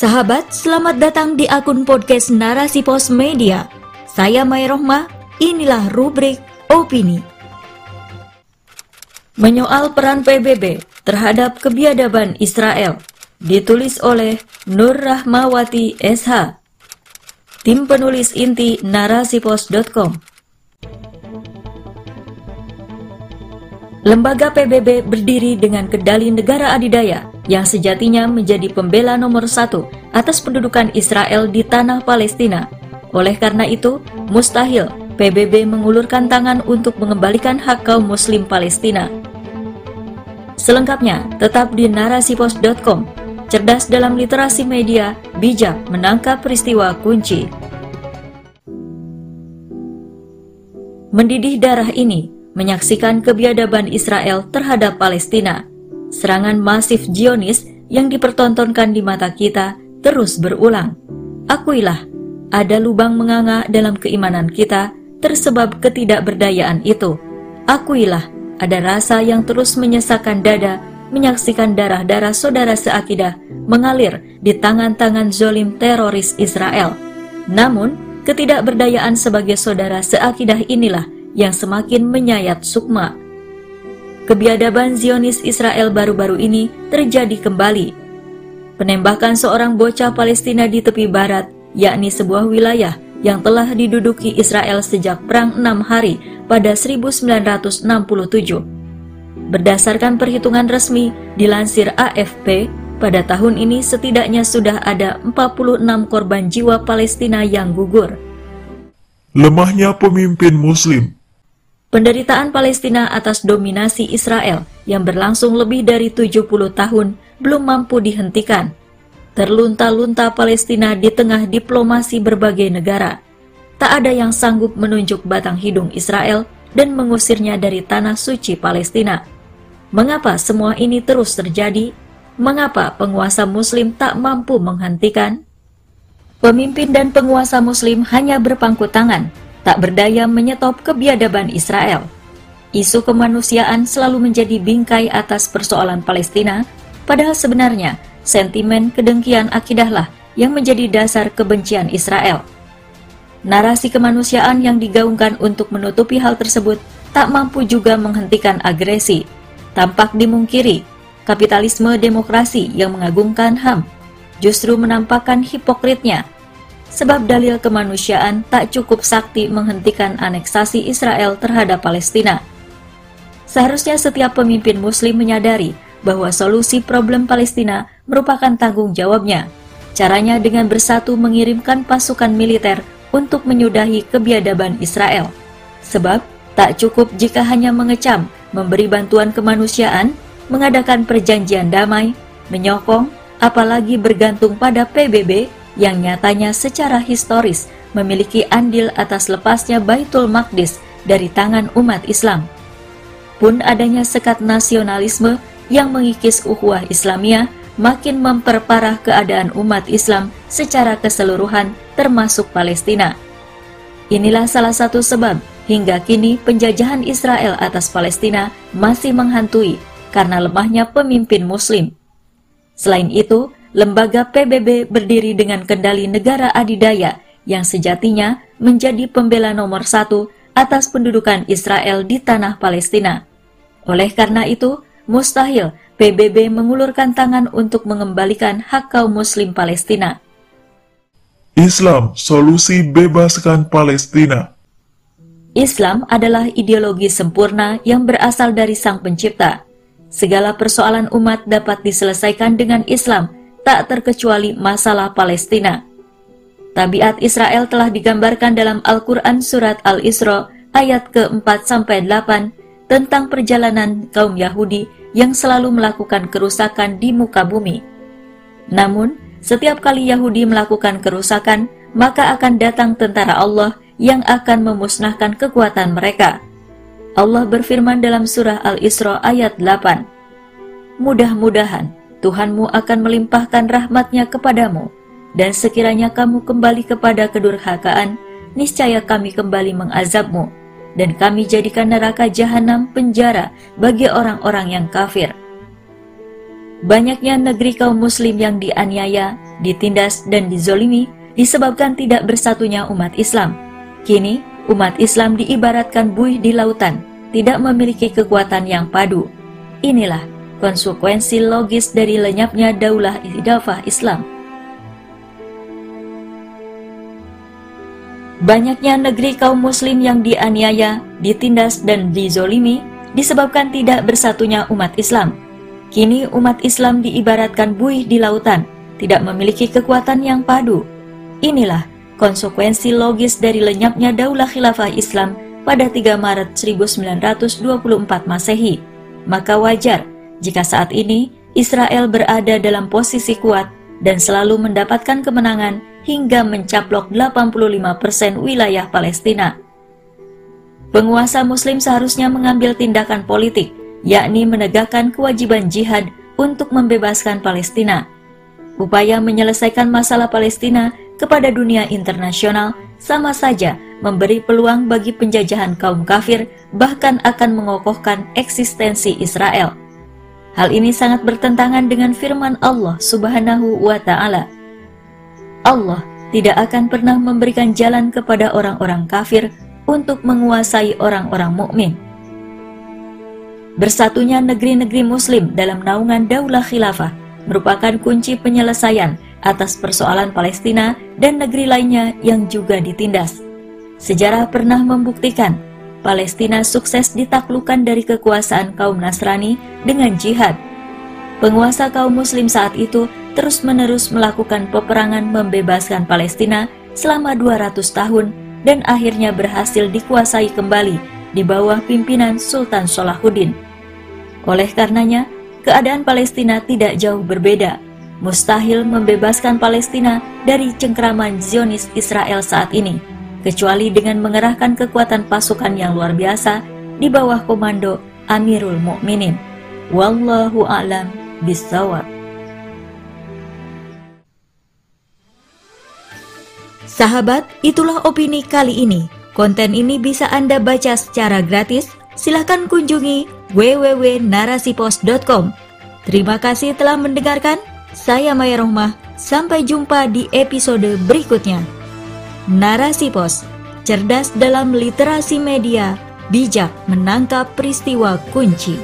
Sahabat, selamat datang di akun podcast Narasi Pos Media. Saya Mai Rohmah, inilah rubrik Opini. Menyoal peran PBB terhadap kebiadaban Israel, ditulis oleh Nur Rahmawati SH. Tim penulis inti narasipos.com Lembaga PBB berdiri dengan kedali negara adidaya yang sejatinya menjadi pembela nomor satu atas pendudukan Israel di tanah Palestina. Oleh karena itu, mustahil PBB mengulurkan tangan untuk mengembalikan hak kaum muslim Palestina. Selengkapnya, tetap di narasipos.com. Cerdas dalam literasi media, bijak menangkap peristiwa kunci. Mendidih darah ini menyaksikan kebiadaban Israel terhadap Palestina. Serangan masif Zionis yang dipertontonkan di mata kita terus berulang. Akuilah, ada lubang menganga dalam keimanan kita tersebab ketidakberdayaan itu. Akuilah, ada rasa yang terus menyesakan dada menyaksikan darah-darah saudara seakidah mengalir di tangan-tangan zolim teroris Israel. Namun, ketidakberdayaan sebagai saudara seakidah inilah yang semakin menyayat Sukma. Kebiadaban Zionis Israel baru-baru ini terjadi kembali. Penembakan seorang bocah Palestina di tepi barat, yakni sebuah wilayah yang telah diduduki Israel sejak Perang Enam Hari pada 1967. Berdasarkan perhitungan resmi dilansir AFP, pada tahun ini setidaknya sudah ada 46 korban jiwa Palestina yang gugur. Lemahnya pemimpin Muslim Penderitaan Palestina atas dominasi Israel yang berlangsung lebih dari 70 tahun belum mampu dihentikan. Terlunta-lunta Palestina di tengah diplomasi berbagai negara. Tak ada yang sanggup menunjuk batang hidung Israel dan mengusirnya dari tanah suci Palestina. Mengapa semua ini terus terjadi? Mengapa penguasa muslim tak mampu menghentikan? Pemimpin dan penguasa muslim hanya berpangku tangan tak berdaya menyetop kebiadaban Israel. Isu kemanusiaan selalu menjadi bingkai atas persoalan Palestina, padahal sebenarnya sentimen kedengkian akidahlah yang menjadi dasar kebencian Israel. Narasi kemanusiaan yang digaungkan untuk menutupi hal tersebut tak mampu juga menghentikan agresi. Tampak dimungkiri, kapitalisme demokrasi yang mengagungkan HAM justru menampakkan hipokritnya sebab dalil kemanusiaan tak cukup sakti menghentikan aneksasi Israel terhadap Palestina. Seharusnya setiap pemimpin muslim menyadari bahwa solusi problem Palestina merupakan tanggung jawabnya. Caranya dengan bersatu mengirimkan pasukan militer untuk menyudahi kebiadaban Israel. Sebab tak cukup jika hanya mengecam, memberi bantuan kemanusiaan, mengadakan perjanjian damai, menyokong, apalagi bergantung pada PBB yang nyatanya secara historis memiliki andil atas lepasnya Baitul Maqdis dari tangan umat Islam. Pun adanya sekat nasionalisme yang mengikis ukhuwah Islamiyah makin memperparah keadaan umat Islam secara keseluruhan termasuk Palestina. Inilah salah satu sebab hingga kini penjajahan Israel atas Palestina masih menghantui karena lemahnya pemimpin muslim. Selain itu, lembaga PBB berdiri dengan kendali negara adidaya yang sejatinya menjadi pembela nomor satu atas pendudukan Israel di tanah Palestina. Oleh karena itu, mustahil PBB mengulurkan tangan untuk mengembalikan hak kaum muslim Palestina. Islam, solusi bebaskan Palestina. Islam adalah ideologi sempurna yang berasal dari Sang Pencipta. Segala persoalan umat dapat diselesaikan dengan Islam tak terkecuali masalah Palestina. Tabiat Israel telah digambarkan dalam Al-Quran Surat Al-Isra ayat ke-4-8 tentang perjalanan kaum Yahudi yang selalu melakukan kerusakan di muka bumi. Namun, setiap kali Yahudi melakukan kerusakan, maka akan datang tentara Allah yang akan memusnahkan kekuatan mereka. Allah berfirman dalam surah Al-Isra ayat 8, Mudah-mudahan Tuhanmu akan melimpahkan rahmatnya kepadamu, dan sekiranya kamu kembali kepada kedurhakaan, niscaya kami kembali mengazabmu, dan kami jadikan neraka jahanam penjara bagi orang-orang yang kafir. Banyaknya negeri kaum muslim yang dianiaya, ditindas dan dizolimi disebabkan tidak bersatunya umat Islam. Kini, umat Islam diibaratkan buih di lautan, tidak memiliki kekuatan yang padu. Inilah konsekuensi logis dari lenyapnya daulah idafah Islam. Banyaknya negeri kaum muslim yang dianiaya, ditindas, dan dizolimi disebabkan tidak bersatunya umat Islam. Kini umat Islam diibaratkan buih di lautan, tidak memiliki kekuatan yang padu. Inilah konsekuensi logis dari lenyapnya daulah khilafah Islam pada 3 Maret 1924 Masehi. Maka wajar jika saat ini Israel berada dalam posisi kuat dan selalu mendapatkan kemenangan hingga mencaplok 85% wilayah Palestina. Penguasa muslim seharusnya mengambil tindakan politik, yakni menegakkan kewajiban jihad untuk membebaskan Palestina. Upaya menyelesaikan masalah Palestina kepada dunia internasional sama saja memberi peluang bagi penjajahan kaum kafir bahkan akan mengokohkan eksistensi Israel. Hal ini sangat bertentangan dengan firman Allah Subhanahu wa taala. Allah tidak akan pernah memberikan jalan kepada orang-orang kafir untuk menguasai orang-orang mukmin. Bersatunya negeri-negeri muslim dalam naungan daulah khilafah merupakan kunci penyelesaian atas persoalan Palestina dan negeri lainnya yang juga ditindas. Sejarah pernah membuktikan Palestina sukses ditaklukkan dari kekuasaan kaum Nasrani dengan jihad. Penguasa kaum muslim saat itu terus-menerus melakukan peperangan membebaskan Palestina selama 200 tahun dan akhirnya berhasil dikuasai kembali di bawah pimpinan Sultan Salahuddin. Oleh karenanya, keadaan Palestina tidak jauh berbeda. Mustahil membebaskan Palestina dari cengkraman Zionis Israel saat ini kecuali dengan mengerahkan kekuatan pasukan yang luar biasa di bawah komando Amirul Mukminin. Wallahu a'lam bishawab. Sahabat, itulah opini kali ini. Konten ini bisa Anda baca secara gratis. Silahkan kunjungi www.narasipos.com. Terima kasih telah mendengarkan. Saya Maya Rohmah. Sampai jumpa di episode berikutnya. Narasi Pos, cerdas dalam literasi media, bijak menangkap peristiwa kunci.